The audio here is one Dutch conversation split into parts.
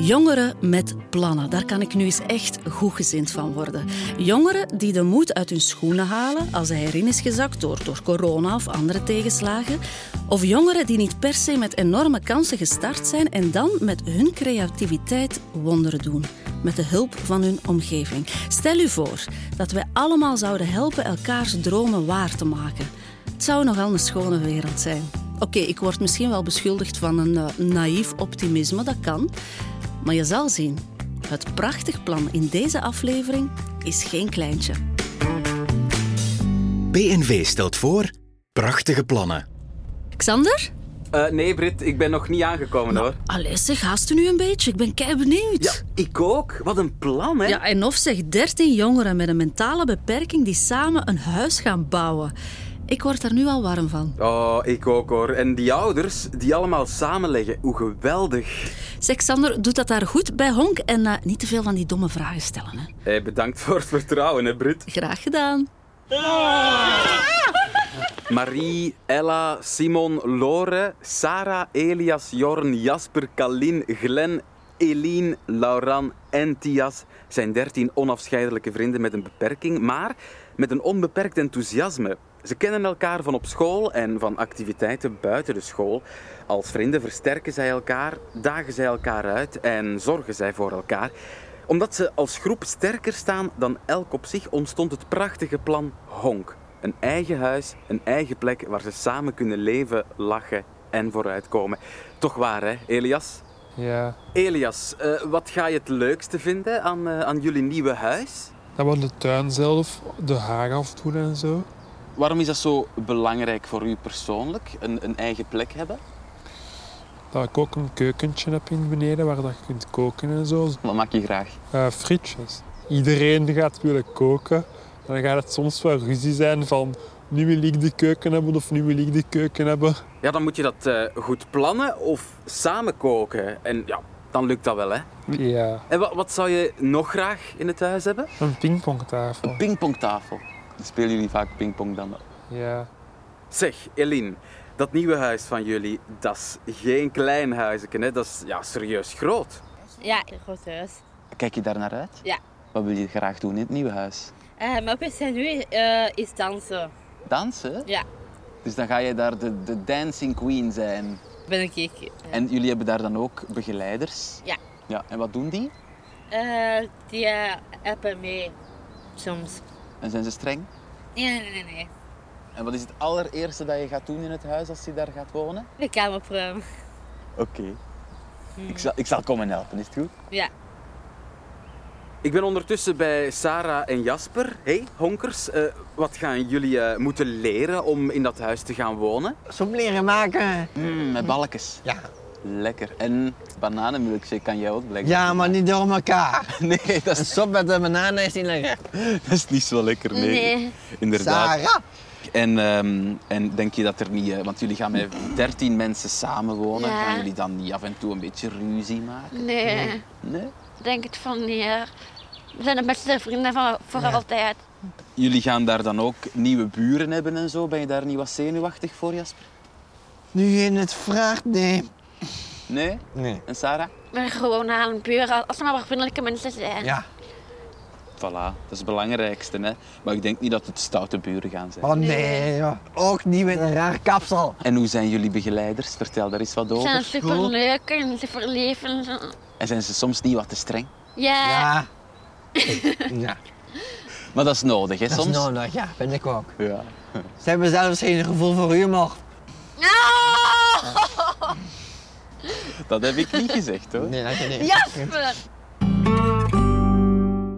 Jongeren met plannen, daar kan ik nu eens echt goedgezind van worden. Jongeren die de moed uit hun schoenen halen als hij erin is gezakt door, door corona of andere tegenslagen. Of jongeren die niet per se met enorme kansen gestart zijn en dan met hun creativiteit wonderen doen. Met de hulp van hun omgeving. Stel u voor dat wij allemaal zouden helpen elkaars dromen waar te maken. Het zou nogal een schone wereld zijn. Oké, ik word misschien wel beschuldigd van een uh, naïef optimisme, dat kan. Maar je zal zien, het prachtig plan in deze aflevering is geen kleintje. BNV stelt voor prachtige plannen. Xander? Uh, nee, Brit, ik ben nog niet aangekomen hoor. Allee, zeg, haast u nu een beetje. Ik ben kei benieuwd. Ja, ik ook. Wat een plan, hè? Ja, en of zeg 13 jongeren met een mentale beperking die samen een huis gaan bouwen. Ik word er nu al warm van. Oh, ik ook hoor. En die ouders, die allemaal samenleggen. Hoe geweldig. Zeg, Xander, doet dat daar goed bij Honk en uh, niet te veel van die domme vragen stellen. Hè? Hey, bedankt voor het vertrouwen, hè, Brit. Graag gedaan. Marie, Ella, Simon, Lore, Sarah, Elias, Jorn, Jasper, Kalin, Glen, Eline, Lauran en Thias zijn dertien onafscheidelijke vrienden met een beperking, maar met een onbeperkt enthousiasme. Ze kennen elkaar van op school en van activiteiten buiten de school. Als vrienden versterken zij elkaar, dagen zij elkaar uit en zorgen zij voor elkaar. Omdat ze als groep sterker staan dan elk op zich, ontstond het prachtige plan Honk. Een eigen huis, een eigen plek waar ze samen kunnen leven, lachen en vooruitkomen. Toch waar, hè, Elias? Ja. Elias, uh, wat ga je het leukste vinden aan, uh, aan jullie nieuwe huis? Dat we de tuin zelf de haar afdoen en zo. Waarom is dat zo belangrijk voor u persoonlijk, een, een eigen plek hebben? Dat ik ook een keukentje heb in beneden waar dat je kunt koken en zo. Wat maak je graag? Uh, frietjes. Iedereen gaat willen koken. Dan gaat het soms wel ruzie zijn van nu wil ik de keuken hebben of nu wil ik de keuken hebben. Ja, dan moet je dat uh, goed plannen of samen koken. En ja, dan lukt dat wel, hè? Ja. En wat, wat zou je nog graag in het huis hebben? Een pingpongtafel. Een pingpongtafel. Spelen jullie vaak pingpong dan? Ja. Zeg, Eline, dat nieuwe huis van jullie, dat is geen klein huisje, hè? Dat is ja, serieus groot. Ja, een groot huis. Kijk je daar naar uit? Ja. Wat wil je graag doen in het nieuwe huis? Uh, mijn optie nu uh, is dansen. Dansen? Ja. Dus dan ga je daar de, de dancing queen zijn? Ben ik. Uh, en jullie hebben daar dan ook begeleiders? Ja. Ja, en wat doen die? die helpen mee, soms. En zijn ze streng? Nee, nee, nee, nee. En wat is het allereerste dat je gaat doen in het huis als je daar gaat wonen? De kamer opruimen. Oké. Okay. Hmm. Ik, zal, ik zal komen helpen, is het goed? Ja. Ik ben ondertussen bij Sarah en Jasper. Hey, honkers. Uh, wat gaan jullie uh, moeten leren om in dat huis te gaan wonen? Soep leren maken. Mm, met balkjes. Ja. Lekker. En bananenmilkshake kan jij ook blijkbaar. Ja, maar niet door elkaar. Nee, dat is... Een sop met de bananen is niet lekker. dat is niet zo lekker, nee. Nee. Inderdaad. Sarah. En, um, en denk je dat er niet... Uh, want jullie gaan met dertien mensen samenwonen. Ja. Gaan jullie dan niet af en toe een beetje ruzie maken? Nee. Nee? nee? Denk het van niet. We zijn de beste vrienden van voor ja. altijd. Jullie gaan daar dan ook nieuwe buren hebben en zo. Ben je daar niet wat zenuwachtig voor, Jasper? Nu je het vraagt, nee. Nee? Nee. En Sarah? Ben gewoon een buren als ze maar vriendelijke mensen zijn. Ja. Voilà, dat is het belangrijkste. Hè? Maar ik denk niet dat het stoute buren gaan zijn. Oh nee, joh. ook niet met een raar kapsel. En hoe zijn jullie begeleiders? Vertel daar eens wat over. Ze zijn superleuk en super lief. En, zo. en zijn ze soms niet wat te streng? Ja. Ja. ja. Maar dat is nodig, hè, dat soms? Dat is nodig, ja. Vind ik ook. Ja. Ze hebben zelfs geen gevoel voor humor. Oh! Dat heb ik niet gezegd, hoor. Nee, dat je niet. Jasper!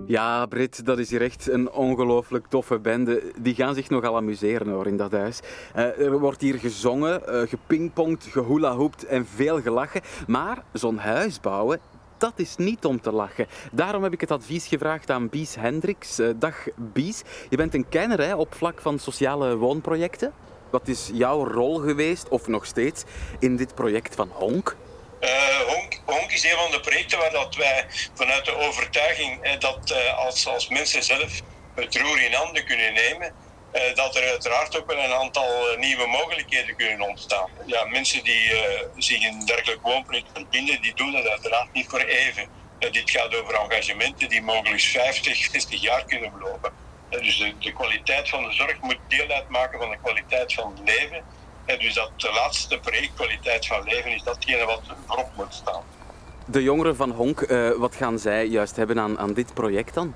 Ja, Brit, dat is hier echt een ongelooflijk toffe bende. Die gaan zich nogal amuseren hoor, in dat huis. Uh, er wordt hier gezongen, uh, gepingpongd, gehula-hoept en veel gelachen. Maar zo'n huis bouwen, dat is niet om te lachen. Daarom heb ik het advies gevraagd aan Bies Hendricks. Uh, dag Bies, je bent een kenner hè, op vlak van sociale woonprojecten. Wat is jouw rol geweest, of nog steeds, in dit project van Honk? Uh, Honk, is een van de projecten waar dat wij vanuit de overtuiging eh, dat uh, als, als mensen zelf het roer in handen kunnen nemen, eh, dat er uiteraard ook wel een aantal eh, nieuwe mogelijkheden kunnen ontstaan. Ja, mensen die eh, zich in dergelijk woonproject verbinden, die doen dat uiteraard niet voor even. Eh, dit gaat over engagementen die mogelijk 50, 60 jaar kunnen belopen. Eh, dus de kwaliteit van de zorg moet deel uitmaken van de kwaliteit van het leven. En dus dat de laatste project, kwaliteit van leven, is datgene wat voorop moet staan. De jongeren van Honk, eh, wat gaan zij juist hebben aan, aan dit project dan?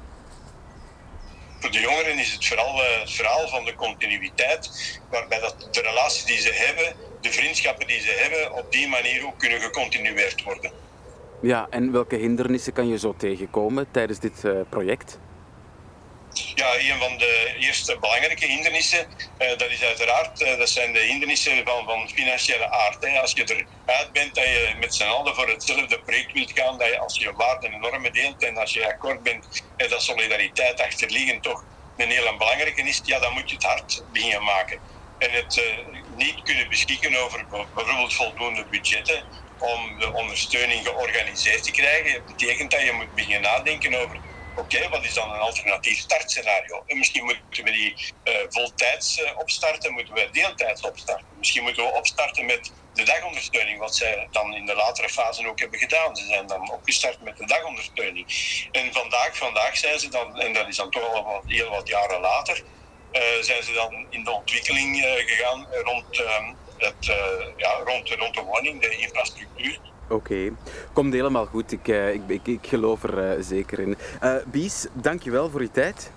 Voor de jongeren is het vooral eh, het verhaal van de continuïteit, waarbij dat de relaties die ze hebben, de vriendschappen die ze hebben, op die manier ook kunnen gecontinueerd worden. Ja, en welke hindernissen kan je zo tegenkomen tijdens dit eh, project? Ja, een van de eerste belangrijke hindernissen, eh, dat is uiteraard, eh, dat zijn de hindernissen van, van financiële aard. Hè. Als je eruit bent dat je met z'n allen voor hetzelfde project wilt gaan, dat je als je waarden en normen deelt en als je akkoord bent, eh, dat solidariteit achterliggend toch een hele belangrijke is, ja, dan moet je het hard beginnen maken. En het eh, niet kunnen beschikken over bijvoorbeeld voldoende budgetten om de ondersteuning georganiseerd te krijgen, betekent dat je moet beginnen nadenken over Oké, wat is dan een alternatief startscenario? En misschien moeten we die uh, voltijds uh, opstarten, moeten we deeltijds opstarten. Misschien moeten we opstarten met de dagondersteuning, wat zij dan in de latere fase ook hebben gedaan. Ze zijn dan opgestart met de dagondersteuning. En vandaag, vandaag zijn ze dan, en dat is dan toch al wat, heel wat jaren later, uh, zijn ze dan in de ontwikkeling gegaan rond, het, ja, rond, de woning, de infrastructuur. Oké, komt helemaal goed. Ik, uh, ik, ik, ik, geloof er uh, zeker in. Bies, dankjewel voor je tijd.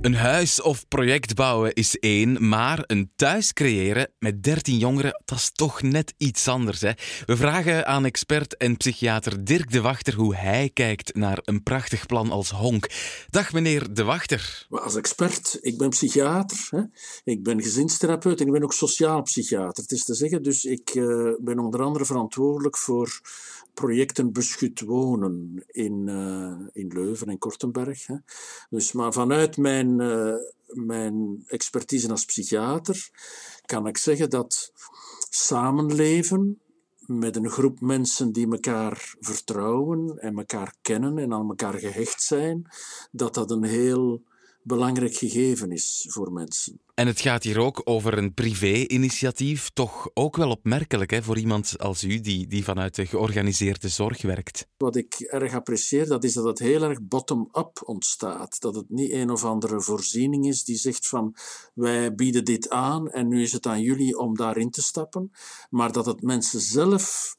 Een huis of project bouwen is één, maar een thuis creëren met 13 jongeren, dat is toch net iets anders. Hè? We vragen aan expert en psychiater Dirk de Wachter hoe hij kijkt naar een prachtig plan als Honk. Dag meneer de Wachter. Als expert, ik ben psychiater, hè? ik ben gezinstherapeut en ik ben ook sociaal psychiater. Het is te zeggen, dus ik uh, ben onder andere verantwoordelijk voor projecten beschut wonen in, uh, in Leuven en Kortenberg. Hè. Dus, maar vanuit mijn, uh, mijn expertise als psychiater kan ik zeggen dat samenleven met een groep mensen die elkaar vertrouwen en elkaar kennen en aan elkaar gehecht zijn, dat dat een heel belangrijk gegeven is voor mensen. En het gaat hier ook over een privé-initiatief, toch ook wel opmerkelijk hè, voor iemand als u die, die vanuit de georganiseerde zorg werkt. Wat ik erg apprecieer, dat is dat het heel erg bottom-up ontstaat. Dat het niet een of andere voorziening is die zegt van wij bieden dit aan en nu is het aan jullie om daarin te stappen, maar dat het mensen zelf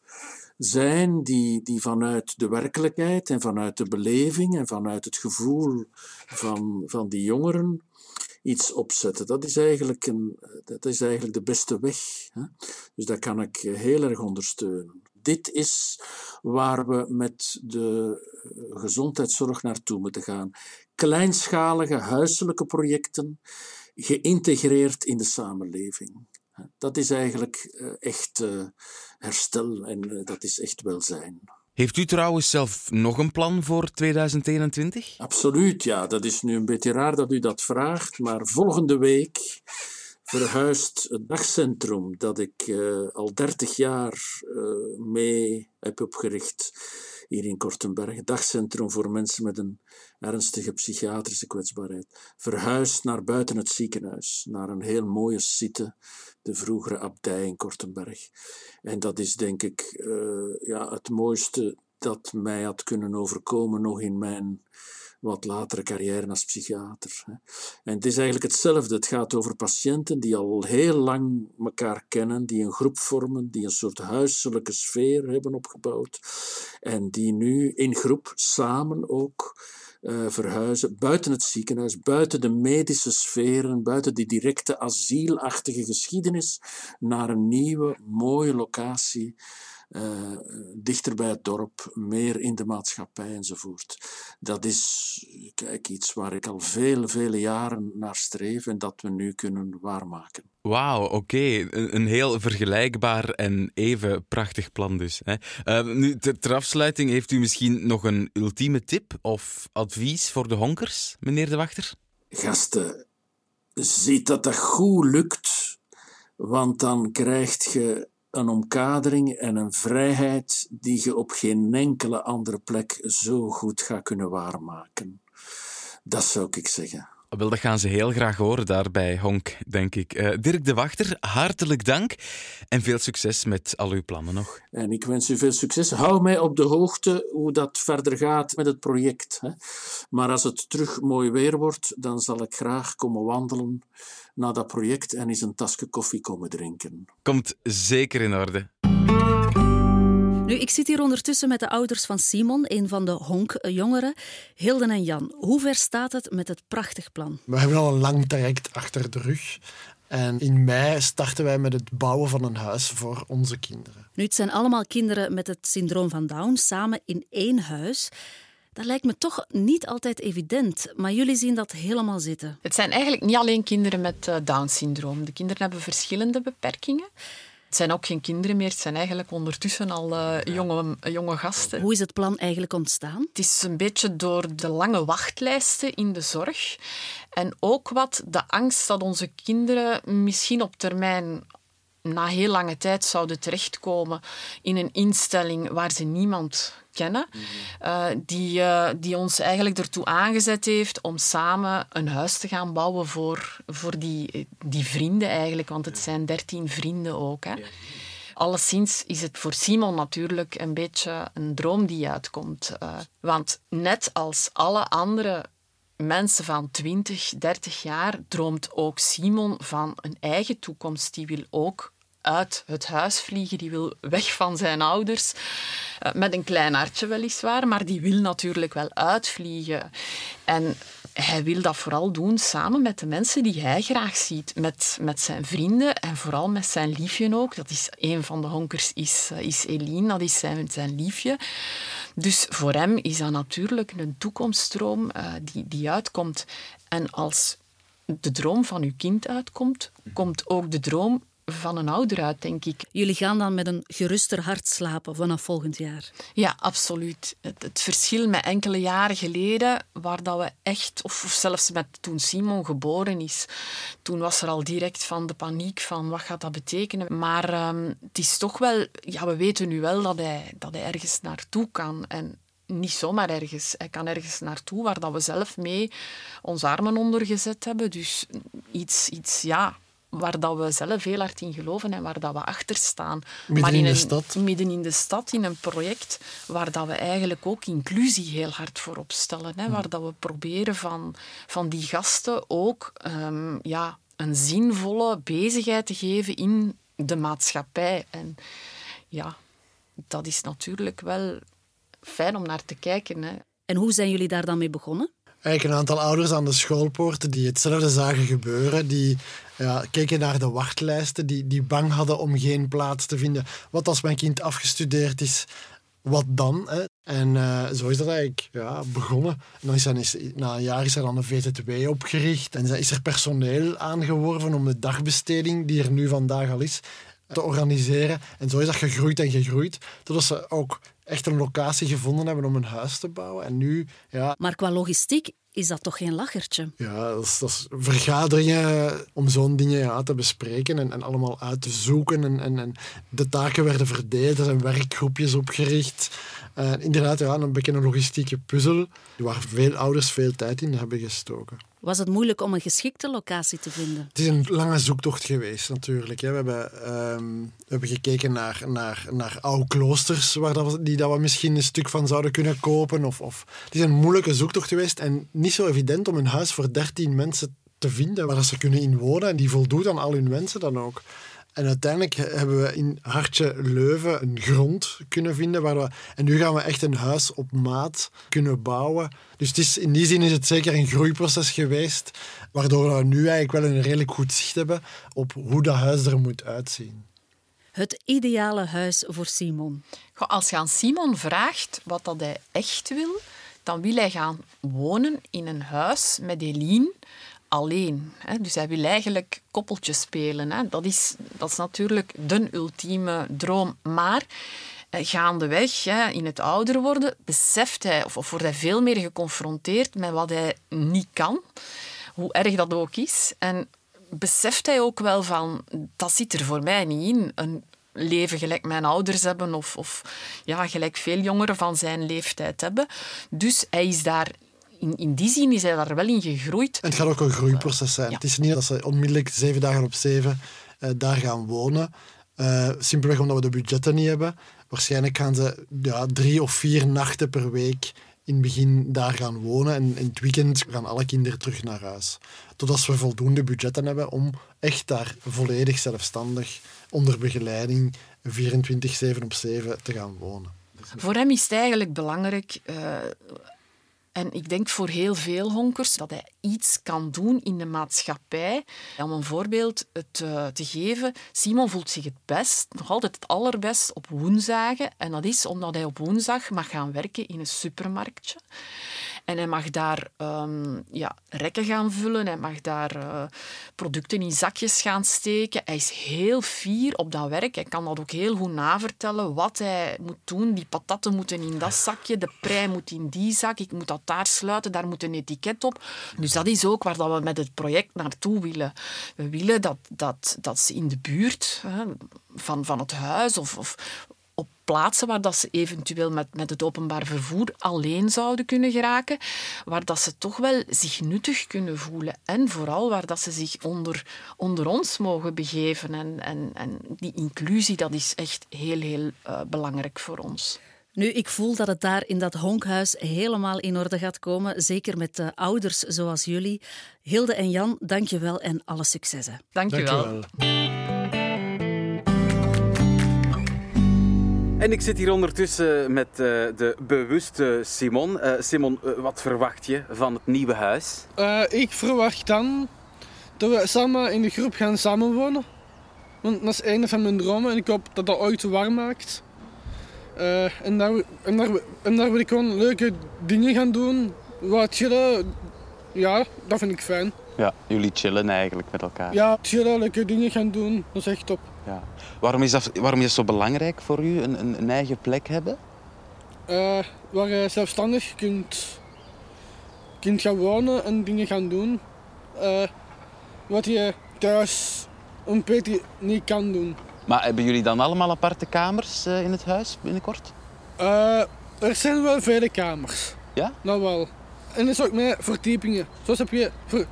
zijn die, die vanuit de werkelijkheid en vanuit de beleving en vanuit het gevoel van, van die jongeren iets opzetten. Dat is eigenlijk, een, dat is eigenlijk de beste weg. Hè? Dus dat kan ik heel erg ondersteunen. Dit is waar we met de gezondheidszorg naartoe moeten gaan. Kleinschalige huiselijke projecten, geïntegreerd in de samenleving. Dat is eigenlijk echt herstel en dat is echt welzijn. Heeft u trouwens zelf nog een plan voor 2021? Absoluut, ja. Dat is nu een beetje raar dat u dat vraagt, maar volgende week verhuist het dagcentrum dat ik uh, al 30 jaar uh, mee heb opgericht hier in Kortenberg. Het dagcentrum voor mensen met een ernstige psychiatrische kwetsbaarheid. Verhuist naar buiten het ziekenhuis, naar een heel mooie site, de vroegere abdij in Kortenberg. En dat is denk ik uh, ja, het mooiste dat mij had kunnen overkomen nog in mijn wat latere carrière als psychiater. En het is eigenlijk hetzelfde. Het gaat over patiënten die al heel lang elkaar kennen, die een groep vormen, die een soort huiselijke sfeer hebben opgebouwd en die nu in groep samen ook uh, verhuizen buiten het ziekenhuis, buiten de medische sferen, buiten die directe asielachtige geschiedenis, naar een nieuwe, mooie locatie. Uh, dichter bij het dorp, meer in de maatschappij enzovoort. Dat is kijk, iets waar ik al vele, vele jaren naar streef en dat we nu kunnen waarmaken. Wauw, oké. Okay. Een, een, heel vergelijkbaar en even prachtig plan dus. Hè. Uh, nu, ter, ter, afsluiting, heeft u misschien nog een ultieme tip of advies voor de honkers, meneer De Wachter? Gasten, ziet dat dat goed lukt, want dan krijg je een omkadering en een vrijheid die je op geen enkele andere plek zo goed gaat kunnen waarmaken. Dat zou ik zeggen. Wel, dat gaan ze heel graag horen daar bij Honk, denk ik. Uh, Dirk de Wachter, hartelijk dank en veel succes met al uw plannen nog. En ik wens u veel succes. Hou mij op de hoogte hoe dat verder gaat met het project. Hè. Maar als het terug mooi weer wordt, dan zal ik graag komen wandelen naar dat project en eens een tasje koffie komen drinken. Komt zeker in orde. Nu, ik zit hier ondertussen met de ouders van Simon, een van de honkjongeren. Hilden en Jan, hoe ver staat het met het prachtig plan? We hebben al een lang traject achter de rug. En in mei starten wij met het bouwen van een huis voor onze kinderen. Nu, het zijn allemaal kinderen met het syndroom van Down, samen in één huis. Dat lijkt me toch niet altijd evident, maar jullie zien dat helemaal zitten. Het zijn eigenlijk niet alleen kinderen met eh, Down-syndroom. De kinderen hebben verschillende beperkingen. Het zijn ook geen kinderen meer, het zijn eigenlijk ondertussen al uh, jonge, jonge gasten. Hoe is het plan eigenlijk ontstaan? Het is een beetje door de lange wachtlijsten in de zorg en ook wat de angst dat onze kinderen misschien op termijn na heel lange tijd zouden terechtkomen in een instelling waar ze niemand kennen, uh, die, uh, die ons eigenlijk ertoe aangezet heeft om samen een huis te gaan bouwen voor, voor die, die vrienden eigenlijk, want het zijn dertien vrienden ook. Hè. Alleszins is het voor Simon natuurlijk een beetje een droom die uitkomt. Uh, want net als alle andere mensen van 20, 30 jaar droomt ook Simon van een eigen toekomst. Die wil ook uit het huis vliegen, die wil weg van zijn ouders. Uh, met een klein hartje weliswaar, maar die wil natuurlijk wel uitvliegen. En hij wil dat vooral doen samen met de mensen die hij graag ziet. Met, met zijn vrienden en vooral met zijn liefje ook. Dat is een van de honkers, is, uh, is Eline, dat is zijn, zijn liefje. Dus voor hem is dat natuurlijk een toekomststroom uh, die, die uitkomt. En als de droom van uw kind uitkomt, komt ook de droom van een ouder uit, denk ik. Jullie gaan dan met een geruster hart slapen vanaf volgend jaar? Ja, absoluut. Het, het verschil met enkele jaren geleden, waar dat we echt, of, of, zelfs met toen Simon geboren is, toen was er al direct van de paniek van wat gaat dat betekenen. Maar um, het is toch wel, ja, we weten nu wel dat hij, dat hij ergens naartoe kan. En niet zomaar ergens. Hij kan ergens naartoe waar dat we zelf mee onze armen onder gezet hebben. Dus iets, iets ja, waar dat we zelf heel hard in geloven en waar dat we achter staan. Midden maar in, in de een, stad? Midden in de stad, in een project waar dat we eigenlijk ook inclusie heel hard voor opstellen. Hè, waar dat we proberen van, van die gasten ook um, ja, een zinvolle bezigheid te geven in de maatschappij. En ja, dat is natuurlijk wel fijn om naar te kijken. Hè. En hoe zijn jullie daar dan mee begonnen? Eigenlijk een aantal ouders aan de schoolpoorten die hetzelfde zagen gebeuren. Die ja, keken naar de wachtlijsten, die, die bang hadden om geen plaats te vinden. Wat als mijn kind afgestudeerd is, wat dan? Hè? En uh, zo is dat eigenlijk ja, begonnen. En dan is, dan na een jaar is er dan een VZW opgericht. En is er personeel aangeworven om de dagbesteding, die er nu vandaag al is, te organiseren. En zo is dat gegroeid en gegroeid. Totdat ze ook echt een locatie gevonden hebben om een huis te bouwen. En nu, ja... Maar qua logistiek is dat toch geen lachertje? Ja, dat is, dat is vergaderingen om zo'n dingen ja, te bespreken en, en allemaal uit te zoeken. En, en, en de taken werden verdeeld, er zijn werkgroepjes opgericht. Uh, inderdaad, ja, een een logistieke puzzel waar veel ouders veel tijd in hebben gestoken. Was het moeilijk om een geschikte locatie te vinden? Het is een lange zoektocht geweest, natuurlijk. We hebben, um, we hebben gekeken naar, naar, naar oude kloosters, waar dat die dat we misschien een stuk van zouden kunnen kopen. Of, of. Het is een moeilijke zoektocht geweest en niet zo evident om een huis voor 13 mensen te vinden waar ze kunnen inwonen en die voldoet aan al hun wensen dan ook. En uiteindelijk hebben we in Hartje Leuven een grond kunnen vinden. Waar we, en nu gaan we echt een huis op maat kunnen bouwen. Dus het is, in die zin is het zeker een groeiproces geweest. Waardoor we nu eigenlijk wel een redelijk goed zicht hebben op hoe dat huis er moet uitzien. Het ideale huis voor Simon. Als je aan Simon vraagt wat dat hij echt wil, dan wil hij gaan wonen in een huis met Eline alleen. Hè. Dus hij wil eigenlijk koppeltjes spelen. Hè. Dat, is, dat is natuurlijk de ultieme droom. Maar eh, gaandeweg, hè, in het ouder worden, beseft hij, of, of wordt hij veel meer geconfronteerd met wat hij niet kan. Hoe erg dat ook is. En beseft hij ook wel van, dat zit er voor mij niet in. Een, leven gelijk mijn ouders hebben of, of ja, gelijk veel jongeren van zijn leeftijd hebben. Dus hij is daar in, in die zin is hij daar wel in gegroeid. En het gaat ook een groeiproces zijn. Het is niet dat ze onmiddellijk zeven dagen op zeven uh, daar gaan wonen. Uh, simpelweg omdat we de budgetten niet hebben. Waarschijnlijk gaan ze ja, drie of vier nachten per week in het begin daar gaan wonen. En in het weekend gaan alle kinderen terug naar huis. Totdat we voldoende budgetten hebben om echt daar volledig zelfstandig onder begeleiding 24-7 op 7 te gaan wonen. Voor hem is het eigenlijk belangrijk uh, en ik denk voor heel veel honkers dat hij iets kan doen in de maatschappij. Om een voorbeeld te, eh, te geven, Simon voelt zich het best, nog altijd het allerbest op woensdagen. En dat is omdat hij op woensdag mag gaan werken in een supermarktje. En hij mag daar um, ja, rekken gaan vullen, hij mag daar uh, producten in zakjes gaan steken. Hij is heel fier op dat werk. Hij kan dat ook heel goed navertellen, wat hij moet doen. Die patatten moeten in dat zakje, de prei moet in die zak, ik moet dat daar sluiten, daar moet een etiket op. Dus dat is ook waar dat we met het project naartoe willen. We willen dat, dat, dat ze in de buurt hè, van, van het huis of, of plaatsen waar dat ze eventueel met, met het openbaar vervoer alleen zouden kunnen geraken, waar dat ze toch wel zich nuttig kunnen voelen en vooral waar dat ze zich onder, onder ons mogen begeven. En, en, en die inclusie, dat is echt heel, heel uh, belangrijk voor ons. Nu, ik voel dat het daar in dat honkhuis helemaal in orde gaat komen. Zeker met de ouders zoals jullie. Hilde en Jan, dank je wel en alle successen. Dank je wel. En ik zit hier ondertussen met uh, de bewuste Simon. Uh, Simon, uh, wat verwacht je van het nieuwe huis? ik verwacht dan dat we samen in de groep gaan samenwonen. Want dat is een van mijn dromen en ik hoop dat dat ooit warm maakt. en, daar, en, daar, en daar wil ik gewoon leuke dingen gaan doen. Wat chillen, ja, dat vind ik fijn. Ja, jullie chillen eigenlijk met elkaar. Ja, chillen, leuke dingen gaan doen, dat is echt top. Ja. Waarom, is dat, waarom is het zo belangrijk voor u, een, een, een eigen plek hebben? Uh, waar je zelfstandig kunt, kunt gaan wonen en dingen gaan doen. Uh, wat je thuis een beetje niet kan doen. Maar hebben jullie dan allemaal aparte kamers uh, in het huis binnenkort? er zijn wel vele kamers. Ja? Nou wel. En er is ook meer verdiepingen. Zoals heb je... Ver,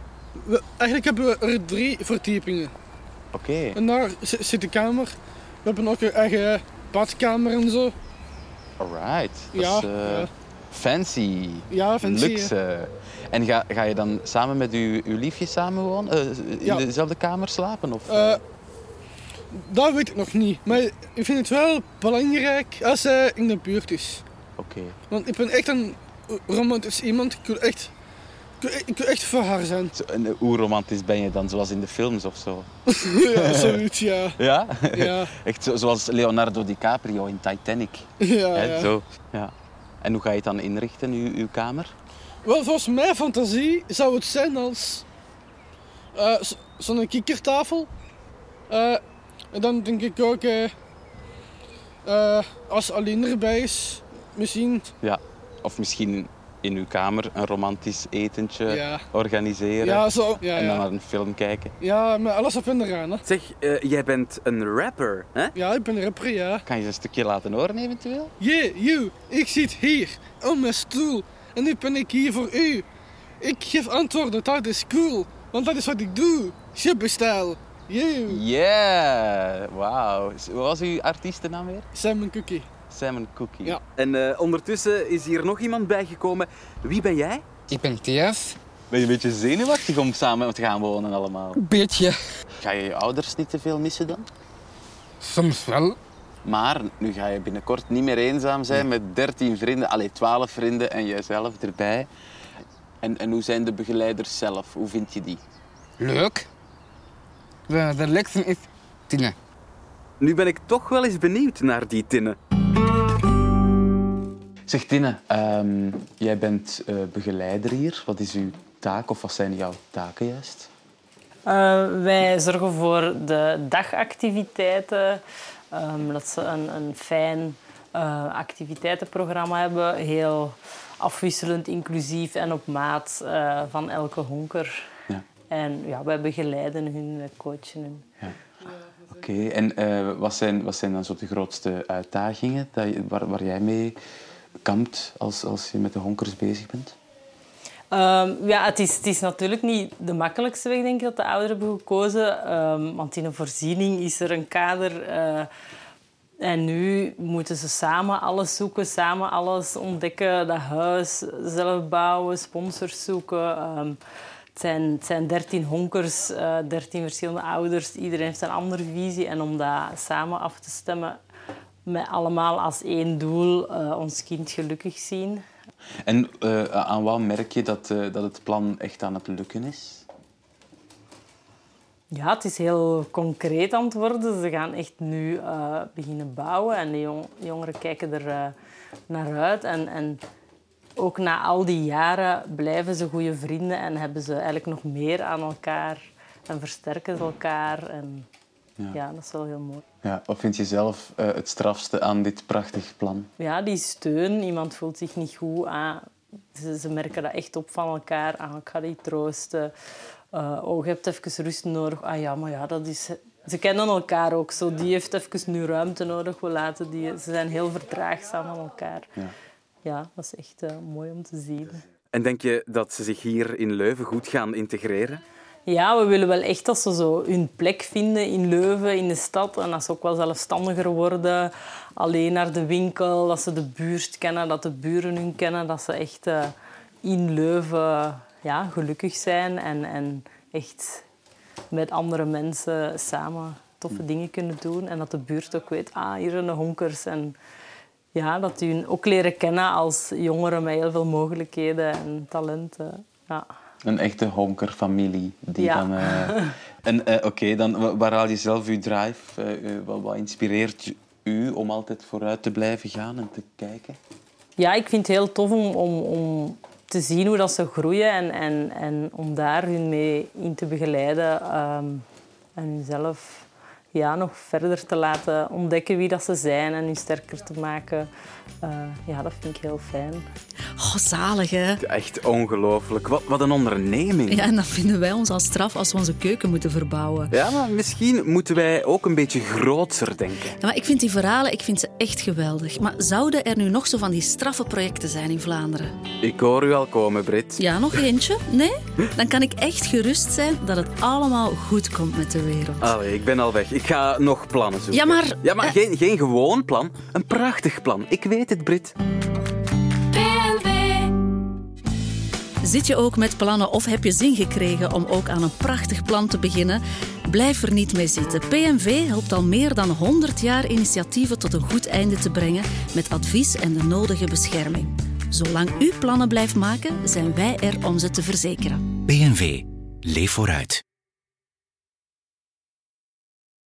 we, eigenlijk hebben we er drie verdiepingen. Oké. Okay. En daar zit de kamer. We hebben ook een eigen badkamer en zo. Alright. Dat ja, is, uh, ja. Fancy. Ja, fancy. Luxe. En ga, ga je dan samen met uw, uw liefje samenwonen? Uh, in ja. dezelfde kamer slapen? Of, uh, dat weet ik nog niet. Maar ik vind het wel belangrijk als hij in de buurt is. Oké. Okay. Want ik ben echt een romantisch iemand. Ik wil echt ik wil echt voor haar zijn. En hoe romantisch ben je dan, zoals in de films of zo? ja, zoiets, ja. Ja? Ja. Echt zo, zoals Leonardo DiCaprio in Titanic. Ja. Zo. ja. En hoe ga je het dan inrichten, uw, uw kamer? Wel, volgens mijn fantasie zou het zijn als uh, zo'n kikkertafel. Uh, en dan denk ik ook, uh, als Aline erbij is, misschien... Ja, of misschien in uw kamer een romantisch etentje ja. organiseren. Ja, zo. Ja, en dan ja. naar een film kijken. Ja, met alles op en eraan. Hè. Zeg, uh, jij bent een rapper, hè? Ja, ik ben een rapper, ja. Kan je een stukje laten horen eventueel? Yeah, you. Ik zit hier, op mijn stoel. En nu ben ik hier voor u. Ik geef antwoorden, dat is cool. Want dat is wat ik doe. Superstijl. You. Yeah, wauw. Hoe was uw artiestennaam weer? Simon Cookie. Simon Cookie. Ja. En uh, ondertussen is hier nog iemand bijgekomen. Wie ben jij? Ik ben Thias. Ben je een beetje zenuwachtig om samen te gaan wonen allemaal? Een beetje. Ga je je ouders niet te veel missen dan? Soms wel. Maar nu ga je binnenkort niet meer eenzaam zijn met 13 vrienden, allee 12 vrienden en jijzelf erbij. En, en hoe zijn de begeleiders zelf? Hoe vind je die? Leuk. De, de is Tine. Nu ben ik toch wel eens benieuwd naar die Tinne. Zeg Tinne, um, jij bent uh, begeleider hier. Wat is uw taak of wat zijn jouw taken juist? Uh, wij zorgen voor de dagactiviteiten. Um, dat ze een, een fijn uh, activiteitenprogramma hebben. Heel afwisselend, inclusief en op maat van elke honker. Ja. En ja, wij begeleiden hun, wij coachen hun. Ja. Oké, en eh, wat, zijn, wat zijn dan zo de grootste uitdagingen dat waar, waar jij mee kampt als, als je met de honkers bezig bent? Um, ja, het is, het is natuurlijk niet de makkelijkste weg, denk ik, dat de ouderen hebben gekozen. Um, want in een voorziening is er een kader. Uh, en nu moeten ze samen alles zoeken, samen alles ontdekken. Dat huis zelf bouwen, sponsors zoeken. Um, het, zijn, het zijn dertien honkers, uh, dertien verschillende ouders. Iedereen heeft een andere visie. En om dat samen af te stemmen, met allemaal als één doel uh, ons kind gelukkig zien. En uh, aan wat merk je dat, uh, dat het plan echt aan het lukken is? Ja, het is heel concreet aan het worden. Ze gaan echt nu beginnen bouwen en de jong jongeren kijken er naar uit. En, en ook na al die jaren blijven ze goede vrienden en hebben ze eigenlijk nog meer aan elkaar en versterken ze elkaar. En ja. ja, dat is wel heel mooi. Ja, wat vind je zelf uh, het strafste aan dit prachtig plan? Ja, die steun. Iemand voelt zich niet goed. Ah, ze, ze, merken dat echt op van elkaar. Ah, ik ga die troosten. Uh, oh, je hebt even rust nodig. Ah ja, maar ja, dat is... Ze kennen elkaar ook zo. Die heeft even nu ruimte nodig. We laten die... Ze zijn heel verdraagzaam aan elkaar. Ja, ja dat is echt uh, mooi om te zien. En denk je dat ze zich hier in Leuven goed gaan integreren? Ja, we willen wel echt dat ze zo hun plek vinden in Leuven, in de stad. En dat ze ook wel zelfstandiger worden. Alleen naar de winkel, dat ze de buurt kennen, dat de buren hun kennen. Dat ze echt uh, in Leuven ja, gelukkig zijn en, en echt met andere mensen samen toffe dingen kunnen doen. En dat de buurt ook weet, ah, hier zijn de honkers. En ja, dat die hun ook leren kennen als jongeren met heel veel mogelijkheden en talenten. Ja. Een echte honkerfamilie. Die ja. dan, uh... en uh, oké, okay, dan waar haal je zelf uw drive? Uh, wat, wat, inspireert u om altijd vooruit te blijven gaan en te kijken? Ja, ik vind het heel tof om, om, om te zien hoe dat ze groeien en, en, en om daar hun mee in te begeleiden um, en hunzelf ja, nog verder te laten ontdekken wie dat ze zijn en hun sterker te maken. Uh, ja, dat vind ik heel fijn. Oh, zalig, hè? Echt ongelooflijk. Wat, wat een onderneming. Ja, en dat vinden wij ons als straf als we onze keuken moeten verbouwen. Ja, maar misschien moeten wij ook een beetje groter denken. Ja, maar ik vind die verhalen ik vind ze echt geweldig. Maar zouden er nu nog zo van die straffe projecten zijn in Vlaanderen? Ik hoor u al komen, Brit. Ja, nog eentje? Nee? Dan kan ik echt gerust zijn dat het allemaal goed komt met de wereld. Allee, ik ben al weg. Ik ga nog plannen zoeken. Ja, maar... Ja, maar uh... geen, geen gewoon plan. Een prachtig plan. Ik weet het, Brit. Zit je ook met plannen of heb je zin gekregen om ook aan een prachtig plan te beginnen? Blijf er niet mee zitten. PMV helpt al meer dan 100 jaar initiatieven tot een goed einde te brengen met advies en de nodige bescherming. Zolang u plannen blijft maken, zijn wij er om ze te verzekeren. PNV. Leef vooruit.